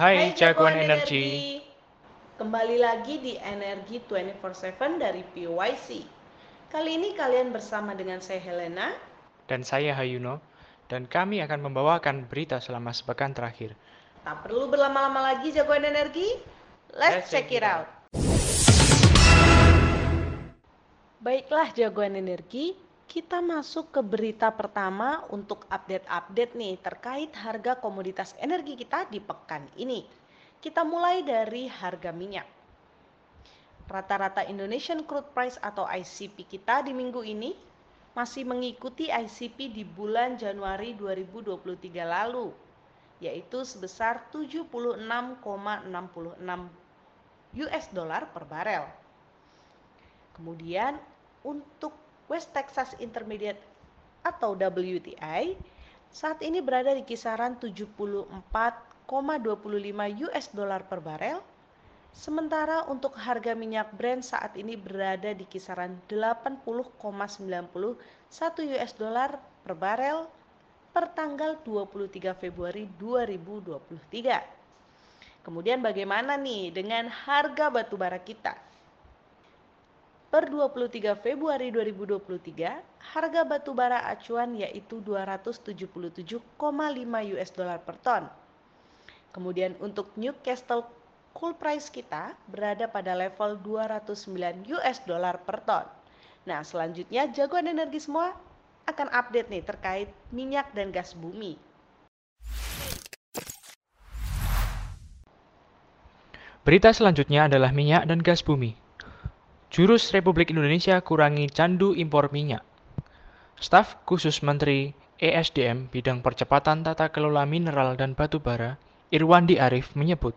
Hai jagoan energi. Kembali lagi di Energi 24/7 dari PYC. Kali ini kalian bersama dengan saya Helena. Dan saya Hayuno. Dan kami akan membawakan berita selama sepekan terakhir. Tak perlu berlama-lama lagi jagoan energi. Let's, check it out. Baiklah jagoan energi, kita masuk ke berita pertama untuk update-update nih terkait harga komoditas energi kita di pekan ini. Kita mulai dari harga minyak. Rata-rata Indonesian Crude Price atau ICP kita di minggu ini masih mengikuti ICP di bulan Januari 2023 lalu, yaitu sebesar 76,66 US dollar per barel. Kemudian untuk West Texas Intermediate atau WTI saat ini berada di kisaran 74,25 US dollar per barel. Sementara untuk harga minyak Brent saat ini berada di kisaran 80,91 US dollar per barel per tanggal 23 Februari 2023. Kemudian bagaimana nih dengan harga batu bara kita? Per 23 Februari 2023, harga batu bara acuan yaitu 277,5 US dollar per ton. Kemudian untuk Newcastle coal price kita berada pada level 209 US dollar per ton. Nah, selanjutnya jagoan energi semua akan update nih terkait minyak dan gas bumi. Berita selanjutnya adalah minyak dan gas bumi. Jurus Republik Indonesia kurangi candu impor minyak. Staf khusus Menteri ESDM bidang percepatan tata kelola mineral dan batu bara, Irwandi Arif menyebut,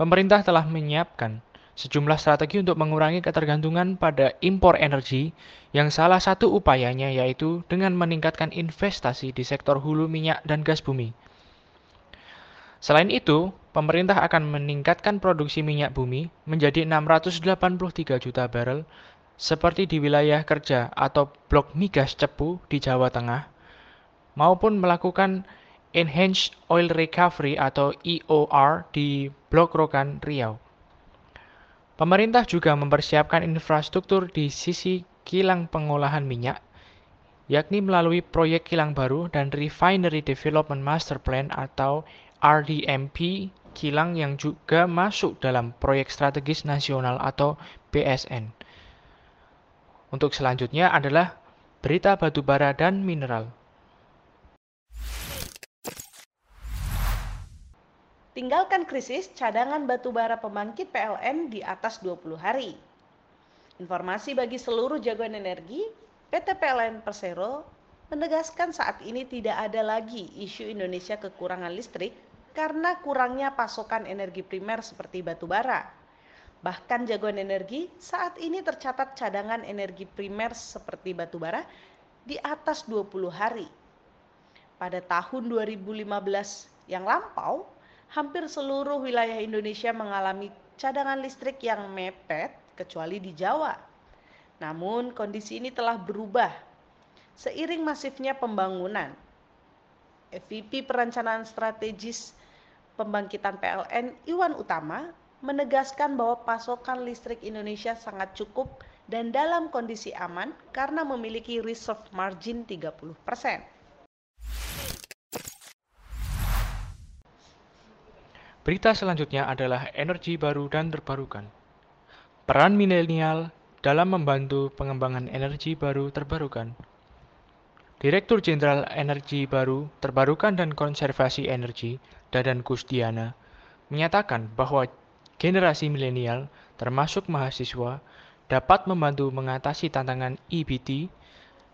pemerintah telah menyiapkan sejumlah strategi untuk mengurangi ketergantungan pada impor energi yang salah satu upayanya yaitu dengan meningkatkan investasi di sektor hulu minyak dan gas bumi. Selain itu, pemerintah akan meningkatkan produksi minyak bumi menjadi 683 juta barrel seperti di wilayah kerja atau blok migas Cepu di Jawa Tengah maupun melakukan Enhanced Oil Recovery atau EOR di Blok Rokan Riau. Pemerintah juga mempersiapkan infrastruktur di sisi kilang pengolahan minyak yakni melalui proyek kilang baru dan Refinery Development Master Plan atau RDMP kilang yang juga masuk dalam proyek strategis nasional atau BSN. Untuk selanjutnya adalah berita batubara dan mineral. Tinggalkan krisis cadangan batubara pembangkit PLN di atas 20 hari. Informasi bagi seluruh jagoan energi, PT PLN Persero menegaskan saat ini tidak ada lagi isu Indonesia kekurangan listrik karena kurangnya pasokan energi primer seperti batu bara. Bahkan jagoan energi saat ini tercatat cadangan energi primer seperti batu bara di atas 20 hari. Pada tahun 2015 yang lampau, hampir seluruh wilayah Indonesia mengalami cadangan listrik yang mepet kecuali di Jawa. Namun kondisi ini telah berubah seiring masifnya pembangunan. EVP Perencanaan Strategis Pembangkitan PLN Iwan Utama menegaskan bahwa pasokan listrik Indonesia sangat cukup dan dalam kondisi aman karena memiliki reserve margin 30%. Berita selanjutnya adalah energi baru dan terbarukan. Peran milenial dalam membantu pengembangan energi baru terbarukan. Direktur Jenderal Energi Baru, Terbarukan dan Konservasi Energi Dadan Kusdiana, menyatakan bahwa generasi milenial, termasuk mahasiswa, dapat membantu mengatasi tantangan EBT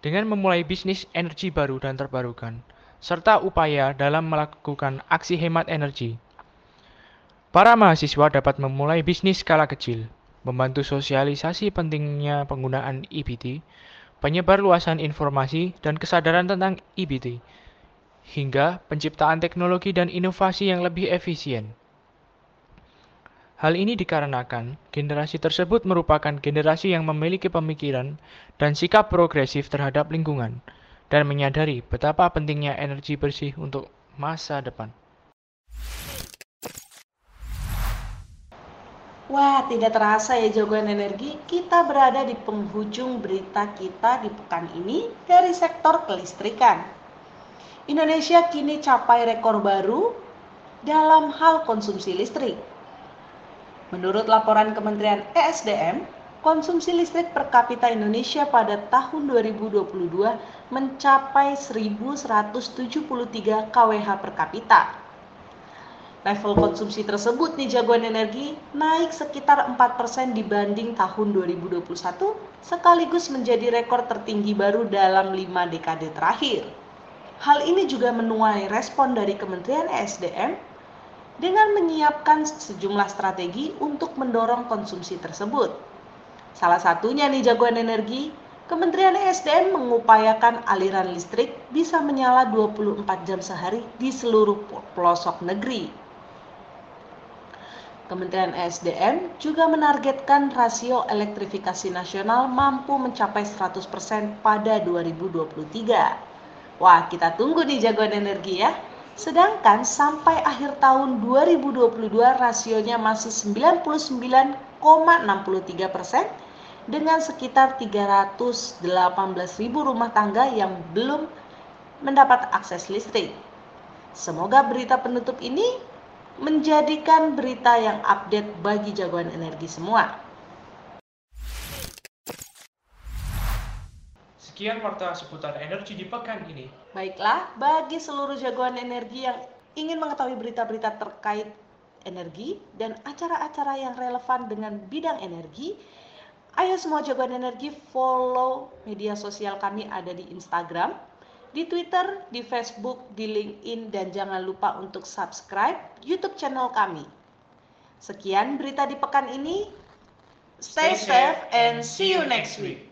dengan memulai bisnis energi baru dan terbarukan, serta upaya dalam melakukan aksi hemat energi. Para mahasiswa dapat memulai bisnis skala kecil, membantu sosialisasi pentingnya penggunaan EBT, penyebar luasan informasi, dan kesadaran tentang EBT, hingga penciptaan teknologi dan inovasi yang lebih efisien. Hal ini dikarenakan generasi tersebut merupakan generasi yang memiliki pemikiran dan sikap progresif terhadap lingkungan dan menyadari betapa pentingnya energi bersih untuk masa depan. Wah, tidak terasa ya jagoan energi, kita berada di penghujung berita kita di pekan ini dari sektor kelistrikan. Indonesia kini capai rekor baru dalam hal konsumsi listrik. Menurut laporan Kementerian ESDM, konsumsi listrik per kapita Indonesia pada tahun 2022 mencapai 1173 kWh per kapita Level konsumsi tersebut nih jagoan energi naik sekitar 4% dibanding tahun 2021 sekaligus menjadi rekor tertinggi baru dalam 5 dekade terakhir. Hal ini juga menuai respon dari Kementerian ESDM dengan menyiapkan sejumlah strategi untuk mendorong konsumsi tersebut. Salah satunya nih jagoan energi, Kementerian ESDM mengupayakan aliran listrik bisa menyala 24 jam sehari di seluruh pelosok negeri. Kementerian ESDM juga menargetkan rasio elektrifikasi nasional mampu mencapai 100% pada 2023. Wah, kita tunggu nih jagoan energi ya. Sedangkan sampai akhir tahun 2022 rasionya masih 99,63% dengan sekitar 318.000 rumah tangga yang belum mendapat akses listrik. Semoga berita penutup ini menjadikan berita yang update bagi jagoan energi semua. Sekian warta seputar energi di pekan ini. Baiklah, bagi seluruh jagoan energi yang ingin mengetahui berita-berita terkait energi dan acara-acara yang relevan dengan bidang energi, ayo semua jagoan energi follow media sosial kami ada di Instagram, di Twitter, di Facebook, di LinkedIn, dan jangan lupa untuk subscribe YouTube channel kami. Sekian berita di pekan ini. Stay safe and see you next week.